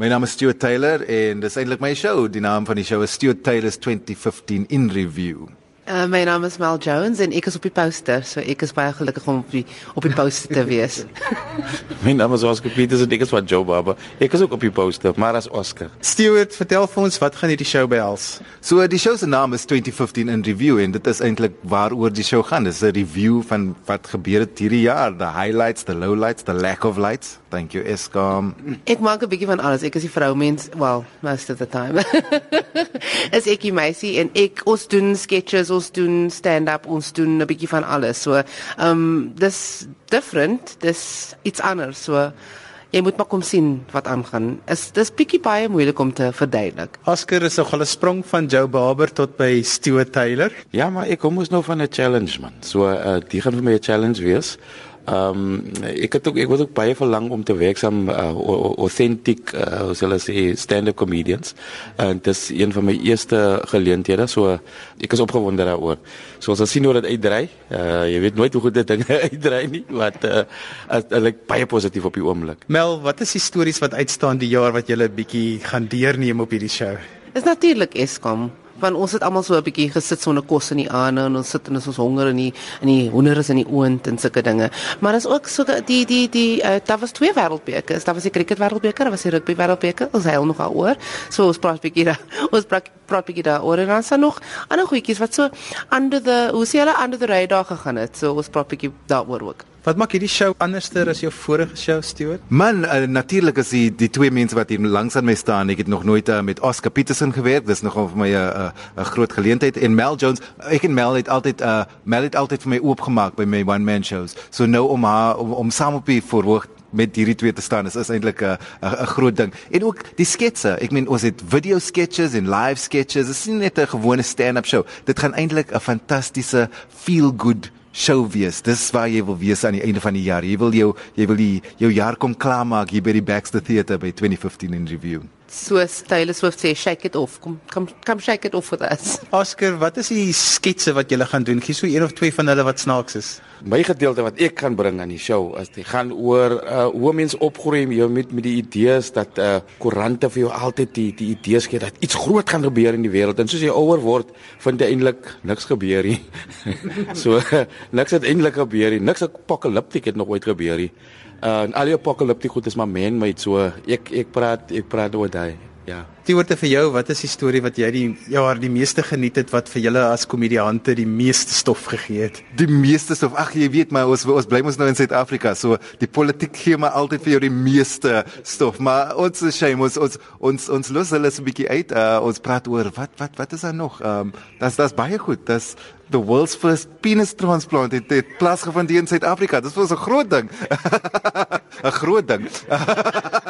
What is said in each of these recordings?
My naam is Stuart Taylor en dis eintlik my show. Die naam van die show is Stuart Taylor's 2015 in Review. Uh, my naam is Mel Jones en ek is op die poster, so ek is baie gelukkig om op die op die poster te wees. my naam is Oscar Peters en ek is van Joe Baba. Ek is ook op die poster, maar as Oscar. Stuart, vertel vir ons wat gaan hierdie show behels? So die show se naam is 2015 in Review en dit is eintlik waaroor die show gaan. Dit is 'n review van wat gebeur het hierdie jaar, the highlights, the lowlights, the lack of lights. Thank you Eskom. Ek maak 'n bietjie van alles. Ek is die vroumens, well, most of the time. is ek die meisie en ek ons doen sketches, ons doen stand-up, ons doen 'n bietjie van alles. So, ehm um, dis different, dis iets anders. So Jy moet maar kom sien wat aangaan. Is dis bietjie baie moeilik om te verduidelik. Oscar is nogal 'n sprong van Joe Barber tot by Stuart Taylor. Ja, maar ek kom mos nou van 'n challenge man. So uh, die gaan vir my 'n challenge wees. Ehm um, ek het ook ek was ook baie verlang om te werk saam uh, authentic uh, hoe sal ek sê stand-up comedians en dit is een van my eerste geleenthede so ek is opgewonde daaroor. So ons sal sien hoe dit uitdrei. Uh, jy weet nooit hoe goed dit dinge uitdrei nie wat uh, ek baie positief op die oomblik. Mel, wat is die stories wat uitstaan die jaar wat jy 'n bietjie gaan deurneem op hierdie show? Is natuurlik Eskom want ons het almal so 'n bietjie gesit sonder kos in die aande en ons sit en ons honger in die in die hoender is in die oond en sulke dinge. Maar daar's ook so die die die uh, daar was twee wêreldbeker. Daar was die cricket wêreldbeker, daar was die rugby wêreldbeker. Ons het nog daaroor. So ons praat bietjie daar. Ons praat praat bietjie daaroor en dan staan nog ander goedjies wat so under the hoe sê hulle under the radar gegaan het. So ons praat bietjie daaroor ook. Wat maak hierdie show anderster as jou vorige show, Stuart? Man, uh, natuurlik is die die twee mense wat hier langs aan my staan. Ek het nog nooit uh, met Oscar Peterson gewerk. Dis nogal vir my 'n uh, 'n uh, groot geleentheid en Mel Jones. Ek en Mel het altyd uh Mel het altyd vir my oopgemaak by my one man shows. So nou om haar om, om saam op die voorhoog met hierdie twee te staan is is eintlik 'n 'n groot ding. En ook die sketse. Ek meen ons het video sketches en live sketches. Dit is nie net 'n gewone stand-up show. Dit gaan eintlik 'n fantastiese feel good show wees. Dis waar jy wil wees aan die einde van die jaar. Jy wil jou jy wil die jou jaar kom klaarmaak hier by die Baxter Theatre by 2015 in review. So Taylor Swift sê shake it off. Kom kom kom shake it off with us. Oscar, wat is die sketse wat jy gaan doen? Gee so een of twee van hulle wat snaaks is. My gedeelte wat ek kan bring aan die show is dit gaan oor uh, hoe mense opgroei met met die idees dat uh, koerante vir jou altyd die die idees gee dat iets groot gaan gebeur in die wêreld en soos jy ouer word, vind jy eintlik niks gebeur nie. so niks het eintlik gebeur nie. Niks apokaliptiek het nog ooit gebeur nie. Uh, en al die apokaliptiek goed is maar man-made so ek ek praat ek praat oor daai ja Die woorde vir jou, wat is die storie wat jy die jaar die meeste geniet het wat vir julle as komediante die meeste stof gegee het? Die meeste stof. Ag jy weet maar ons ons bly mos nou in Suid-Afrika, so die politiek gee maar altyd vir jou die meeste stof. Maar ons is shame ons ons ons, ons los hulle so 'n bietjie uit. Uh, ons praat oor wat wat wat is daar nog? Ehm um, das das baie goed. Das the world's first penis transplant het, het plaasgevind in Suid-Afrika. Dit was 'n groot ding. 'n Groot ding.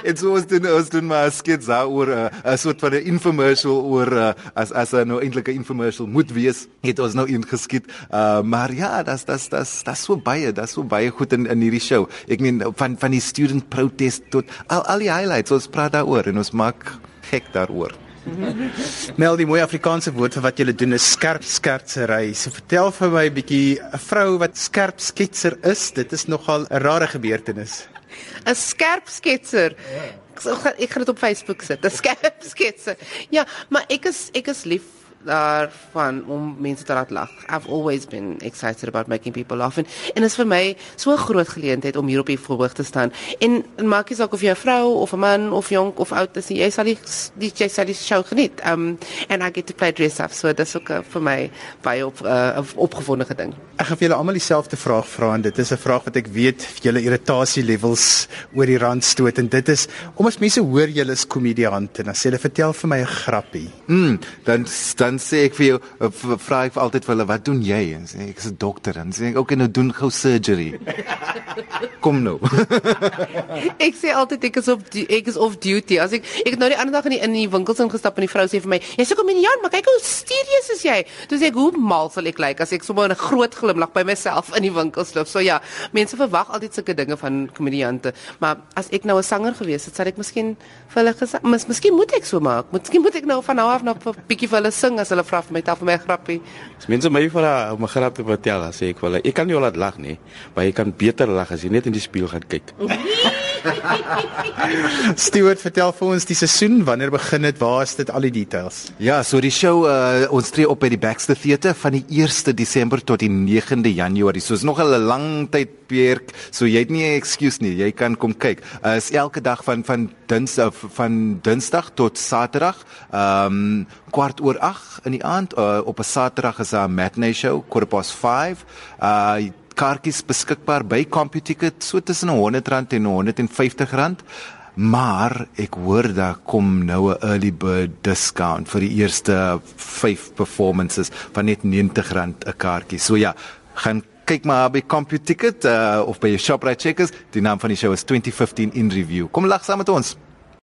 Dit was dit ons doen maar skets oor uh, 'n soort van 'n infomercial oor uh, as as 'n nou eintlik 'n infomercial moet wees het ons nou ingeskiet uh, maar ja das das das das so baie das so baie goed in in hierdie show ek meen van van die student protest tot al al die highlights ons praat daaroor en ons maak gek daaroor Mel die mooi Afrikaanse woord vir wat jy doen is skerp skertsery. So vertel vir my 'n bietjie 'n vrou wat skerp sketser is. Dit is nogal 'n rare gebeurtenis. 'n Skerp sketser. Ek, ek gaan dit op Facebook sit. 'n Skerp sketser. Ja, maar ek is ek is lief daarvan om mense te laat lag. I've always been excited about making people laugh and en is vir my so 'n groot geleentheid om hier op die voorhoog te staan. En maak nie saak of jy 'n vrou of 'n man of jonk of oud is, jy sal die die jy sal die show geniet. Um and I get to play dress up. So dis ook uh, vir my baie op 'n uh, opgewonde ding. Ek gaan vir julle almal dieselfde vraag vra en dit is 'n vraag wat ek weet julle irritasie levels oor die rand stoot en dit is om as mense hoor julle is komediante en dan sê hulle vertel vir my 'n grappie. Mm, dan dan dan sê ek vir jou eh, vra ek vir altyd vir hulle wat doen jy en sê ek is 'n dokter en sê ek okay nou doen gou surgery. Kom nou. ek sê altyd ek is op ek is off duty. As ek ek het nou die ander dag in die in die winkels ingestap en die vrou sê vir my, "Jy's ook 'n minion, maar kyk hoe serieus is jy." Toe sê ek, "Hoe mal sal ek lyk as ek sommer 'n groot glimlag by myself in die winkels loop?" So ja, mense verwag altyd sulke dinge van komediante, maar as ek nou 'n sanger gewees het, sal ek miskien vir hulle gesê, "Mis miskien moet ek so maak. Miskien moet ek nou van nou af nog 'n bietjie vir hulle sing as hulle vra vir my, tel vir my 'n grappie." As mense my vra om 'n grap te vertel, sê ek hulle, "Ek kan nie al laat lag nie, maar jy kan beter lag as jy net in die spieël gaan kyk." Stewart, vertel vir ons die seisoen, wanneer begin dit? Waar is dit al die details? Ja, so die show uh, ons tree op by die Baxter Theatre van die 1ste Desember tot die 9de Januarie. So is nog 'n lang tyd perk. So jy het nie 'n excuse nie. Jy kan kom kyk. Uh, is elke dag van van Dinsdag van Dinsdag tot Saterdag. Ehm um, kwart oor 8 in die aand. Uh, op 'n Saterdag is daar 'n matinee show, quarter past 5. Uh kaartjies beskikbaar by CompuTicket so tussen R100 en R150. Maar ek hoor daar kom nou 'n early bird discount vir die eerste 5 performances van net R90 'n kaartjie. So ja, gaan kyk maar by CompuTicket uh, of by jou Shoprite Checkers. Die naam van die show is 2015 in review. Kom lag saam met ons.